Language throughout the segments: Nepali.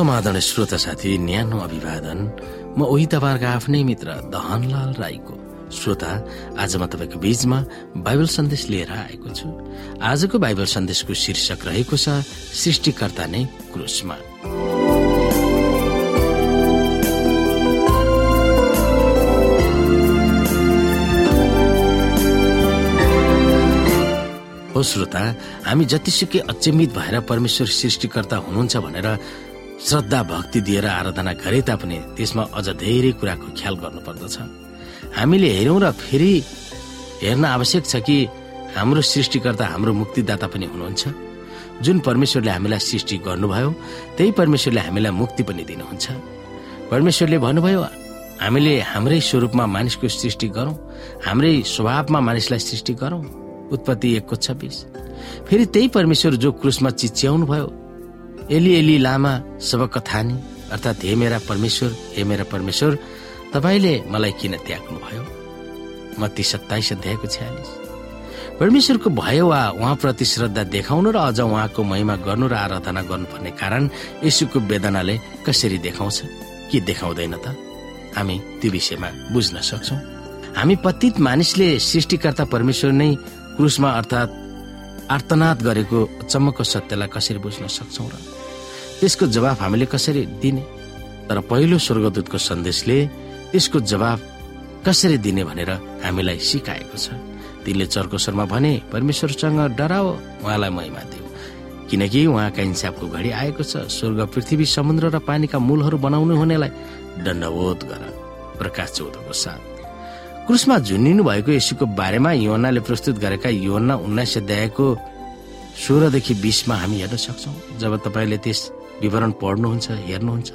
समाधान श्रोता साथी न्यानो अभिवादन। म उही तपाईँहरूको आफ्नै मित्र दहनलाल राईको श्रोता। आज म तपाईँको बीचमा बाइबल सन्देश लिएर आएको छु। आजको बाइबल सन्देशको शीर्षक रहेको छ सृष्टिकर्ता नै क्रुसमा। श्रोता हामी जतिसुकै अचम्मित भएर परमेश्वर सृष्टिकर्ता हुनुहुन्छ भनेर श्रद्धा भक्ति दिएर आराधना गरे तापनि त्यसमा अझ धेरै कुराको ख्याल गर्नुपर्दछ। हामीले हेरौँ र फेरि हेर्न आवश्यक छ कि हाम्रो सृष्टिकर्ता हाम्रो मुक्तिदाता पनि हुनुहुन्छ। जुन परमेश्वरले हामीलाई सृष्टि गर्नुभयो त्यही परमेश्वरले हामीलाई मुक्ति पनि दिनुहुन्छ। परमेश्वरले भन्नुभयो हामीले हाम्रै स्वरूपमा मानिसको सृष्टि गरौँ हाम्रै स्वभावमा मानिसलाई सृष्टि गरौँ। उत्पत्ति एकको छब्बिस। फेरि त्यही परमेश्वर जो क्रुसमा चिच्याउनु भयो एली एली लामा सब कथानी अर्थात् हे मेरा परमेश्वर हे मेरा परमेश्वर तपाईँले मलाई किन त्याग्नु भयो? म ती सत्ताइस अध्यायको छ्यालिस। परमेश्वरको भयो वा उहाँप्रति श्रद्धा देखाउनु र अझ उहाँको महिमा गर्नु र आराधना गर्नुपर्ने कारण यसुको वेदनाले कसरी देखाउँछ? के देखाउँदैन त? हामी त्यो विषयमा बुझ्न सक्छौ। हामी पतित मानिसले सृष्टिकर्ता परमेश्वर नै क्रुसमा अर्थात् आर्तनाद गरेको चम्मको सत्यलाई कसरी बुझ्न सक्छौ र त्यसको जवाफ हामीले कसरी दिने? तर पहिलो स्वर्गदूतको सन्देशले त्यसको जवाफ कसरी दिने भनेर हामीलाई सिकाएको छ। तिनले चर्को स्वरमा भने परमेश्वरसँग डराओ उहाँलाई महिमा दियो किनकि उहाँका इन्साफको घडी आएको छ। स्वर्ग पृथ्वी समुद्र र पानीका मूलहरू बनाउनु हुनेलाई दण्डवोध गर। प्रकाश चौधको साथ। क्रुसमा झुन्निनु भएको यशुको बारेमा योनाले प्रस्तुत गरेका योना उन्नाइस अध्यायको सोह्रदेखि बिसमा हामी हेर्न सक्छौ। जब तपाईँले त्यस विवरण पढ्नुहुन्छ हेर्नुहुन्छ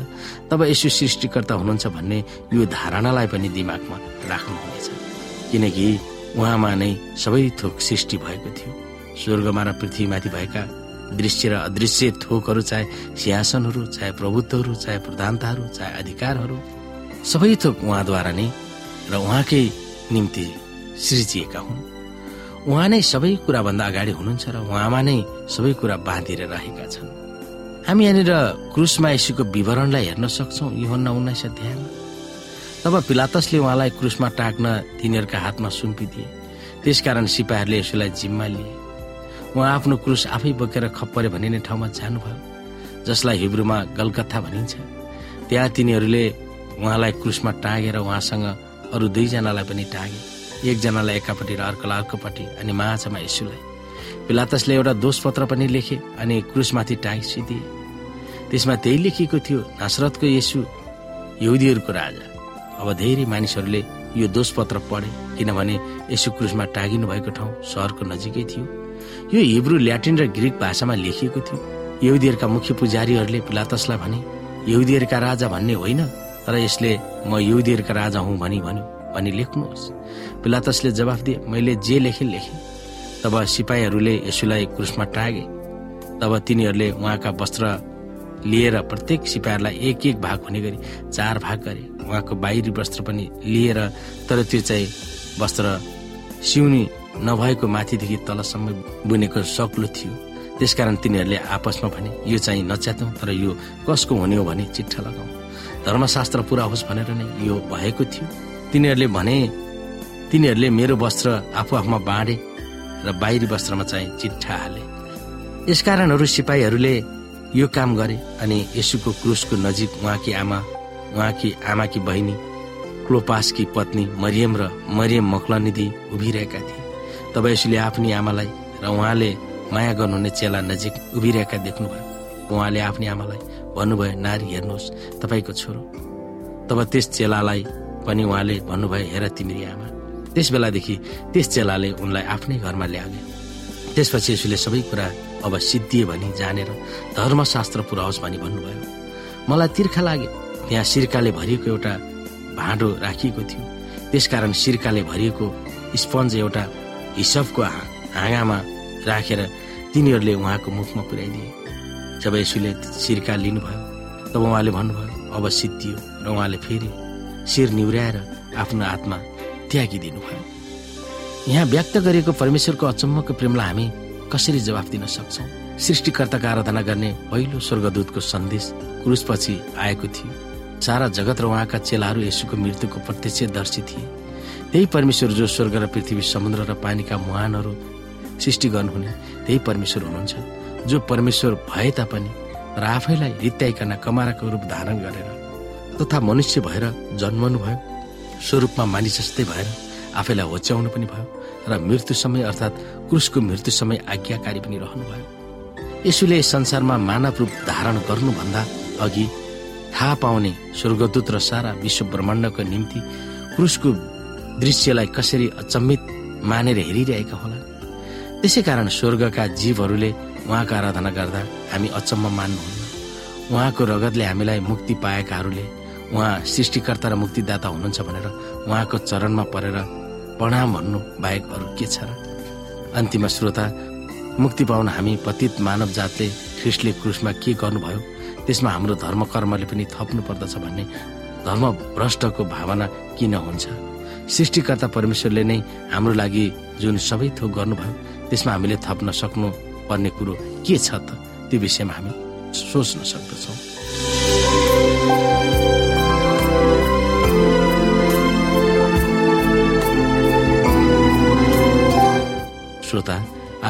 तब यसो सृष्टिकर्ता हुनुहुन्छ भन्ने यो धारणालाई पनि दिमागमा राख्नुहुनेछ। किनकि उहाँमा नै सबै थोक सृष्टि भएको थियो। स्वर्गमा र पृथ्वीमाथि भएका दृश्य र अदृश्य थोकहरू चाहे सिंहासनहरू चाहे प्रभुत्वहरू चाहे प्रधानताहरू चाहे अधिकारहरू सबै थोक उहाँद्वारा नै र उहाँकै निम्ति सृजिएका हुन्। उहाँ नै सबै कुराभन्दा अगाडि हुनुहुन्छ र उहाँमा नै सबै कुरा बाँधिएर रहेका छन्। हामी यहाँनिर क्रुसमा यसुको विवरणलाई हेर्न सक्छौ योहन्ना उन्नाइस अध्यायमा। तब पिलातसले उहाँलाई क्रुसमा टाक्न तिनीहरूका हातमा सुम्पिदिए। त्यसकारण सिपाहीहरूले यसुलाई जिम्मा लिए। उहाँ आफ्नो क्रुस आफै बोकेर खप्परे भनिने ठाउँमा जानुभयो जसलाई हिब्रूमा गलकथा भनिन्छ। त्यहाँ तिनीहरूले उहाँलाई क्रुसमा टाँगेर उहाँसँग अरू दुईजनालाई पनि टागे। एकजनालाई एकापट्टि र अर्कोलाई अर्कोपट्टि अनि माझमा यसुलाई। पिलातसले एउटा दोषपत्र पनि लेखे अनि क्रुसमाथि टाँसिदिए त्यसमा त्यही लेखिएको थियो नासरतको यसु यहुदीहरूको राजा। अब धेरै मानिसहरूले यो दोषपत्र पढे किनभने यसु क्रुसमा टागिनु भएको ठाउँ सहरको नजिकै थियो। यो हिब्रू ल्याटिन र ग्रिक भाषामा लेखिएको थियो। यहुदीहरूका मुख्य पुजारीहरूले पिलातसलाई भने यहुदीहरूका राजा भन्ने होइन तर यसले म यहुदीहरूका राजा हुँ भनी भन्यो। भनी लेख्नुहोस्। पिलातसले जवाफ दिए मैले जे लेखेँ लेखेँ। तब सिपाहीहरूले यसुलाई क्रुसमा टागे। तब तिनीहरूले उहाँका वस्त्र लिएर प्रत्येक सिपाहीहरूलाई एक एक भाग हुने गरी चार भाग गरे। उहाँको बाहिरी वस्त्र पनि लिएर तर त्यो चाहिँ वस्त्र सिउनी नभएको माथिदेखि तलसम्म बुनेको सक्लो थियो। त्यसकारण तिनीहरूले आपसमा भने यो चाहिँ नच्यातौँ तर यो कसको हुने हो भने चिट्ठा लगाऊ। धर्मशास्त्र पुरा होस् भनेर नै यो भएको थियो। तिनीहरूले भने तिनीहरूले मेरो वस्त्र आफू आफूमा बाँडे र बाहिरी वस्त्रमा चाहिँ चिट्ठा हाले। यसकारणहरू सिपाहीहरूले यो काम गरे अनि यसुको क्रुसको नजिक उहाँकी आमा उहाँकी आमाकी बहिनी क्लोपासकी पत्नी मरियम र मरियम मकलनिधि उभिरहेका थिए। तब यसुले आफ्नी आमालाई र उहाँले माया गर्नुहुने चेला नजिक उभिरहेका देख्नुभयो। उहाँले आफ्नी आमालाई भन्नुभयो नारी हेर्नुहोस् तपाईँको छोरो। तब त्यस चेलालाई पनि उहाँले भन्नुभयो हेर तिमीरी आमा। त्यस बेलादेखि त्यस चेलाले उनलाई आफ्नै घरमा ल्यागे त्यसपछि यसुले सबै कुरा अब सिद्धिए भनी जानेर धर्मशास्त्र पुऱ्याओस् भनी भन्नुभयो। मलाई तिर्खा लाग्यो। त्यहाँ सिर्काले भरिएको एउटा भाँडो राखिएको थियो। त्यसकारण सिर्काले भरिएको स्पन्ज एउटा हिसाबको हाँगामा राखेर तिनीहरूले उहाँको मुखमा पुर्याइदिए जब यसुले सिर्का लिनुभयो तब उहाँले भन्नुभयो अब सिद्धियो। र उहाँले फेरि शिर निहुर्याएर आफ्नो आत्मा त्यागिदिनु भयो। यहाँ व्यक्त गरिएको परमेश्वरको अचम्मको प्रेमलाई हामी कसरी जवाफ दिन सक्छौ? सृष्टिकर्ताको आराधना गर्ने पहिलो स्वर्गदूतको सन्देश क्रुसपछि आएको थियो। सारा जगत र उहाँका चेलाहरू यसुको मृत्युको प्रत्यक्षदर्शी थिए। त्यही परमेश्वर जो स्वर्ग र पृथ्वी समुद्र र पानीका मुहानहरू सृष्टि गर्नुहुने त्यही परमेश्वर हुनुहुन्छ जो परमेश्वर भए तापनि र आफैलाई रित्याइकन कमाराको रूप धारण गरेर तथा मनुष्य भएर जन्मनु भयो स्वरूपमा मानिस जस्तै भएर आफैलाई होच्याउनु पनि भयो र मृत्यु समय अर्थात् क्रुसको मृत्यु समय आज्ञाकारी पनि रहनुभयो यसुले संसारमा मानव रूप धारण गर्नुभन्दा अघि थाहा पाउने स्वर्गदूत र सारा विश्व ब्रह्माण्डको निम्ति क्रुसको दृश्यलाई कसरी अचम्मित मानेर हेरिरहेका होला? त्यसै कारण स्वर्गका जीवहरूले उहाँको आराधना गर्दा हामी अचम्म मान्नुहुन्न। उहाँको रगतले हामीलाई मुक्ति पाएकाहरूले उहाँ सृष्टिकर्ता र मुक्तिदाता हुनुहुन्छ भनेर उहाँको चरणमा परेर प्रणाम भन्नु बाहेक अरू के छ र? अन्तिम श्रोता मुक्ति पाउन हामी पतित मानव जातले ख्रिस्टले क्रुसमा के गर्नुभयो त्यसमा हाम्रो धर्म कर्मले पनि थप्नु पर्दछ भन्ने धर्म भ्रष्टको भावना किन हुन्छ? सृष्टिकर्ता परमेश्वरले नै हाम्रो लागि जुन सबै थोक गर्नुभयो त्यसमा हामीले थप्न सक्नु पर्ने कुरो के छ त? त्यो विषयमा हामी सोच्न सक्दछौँ।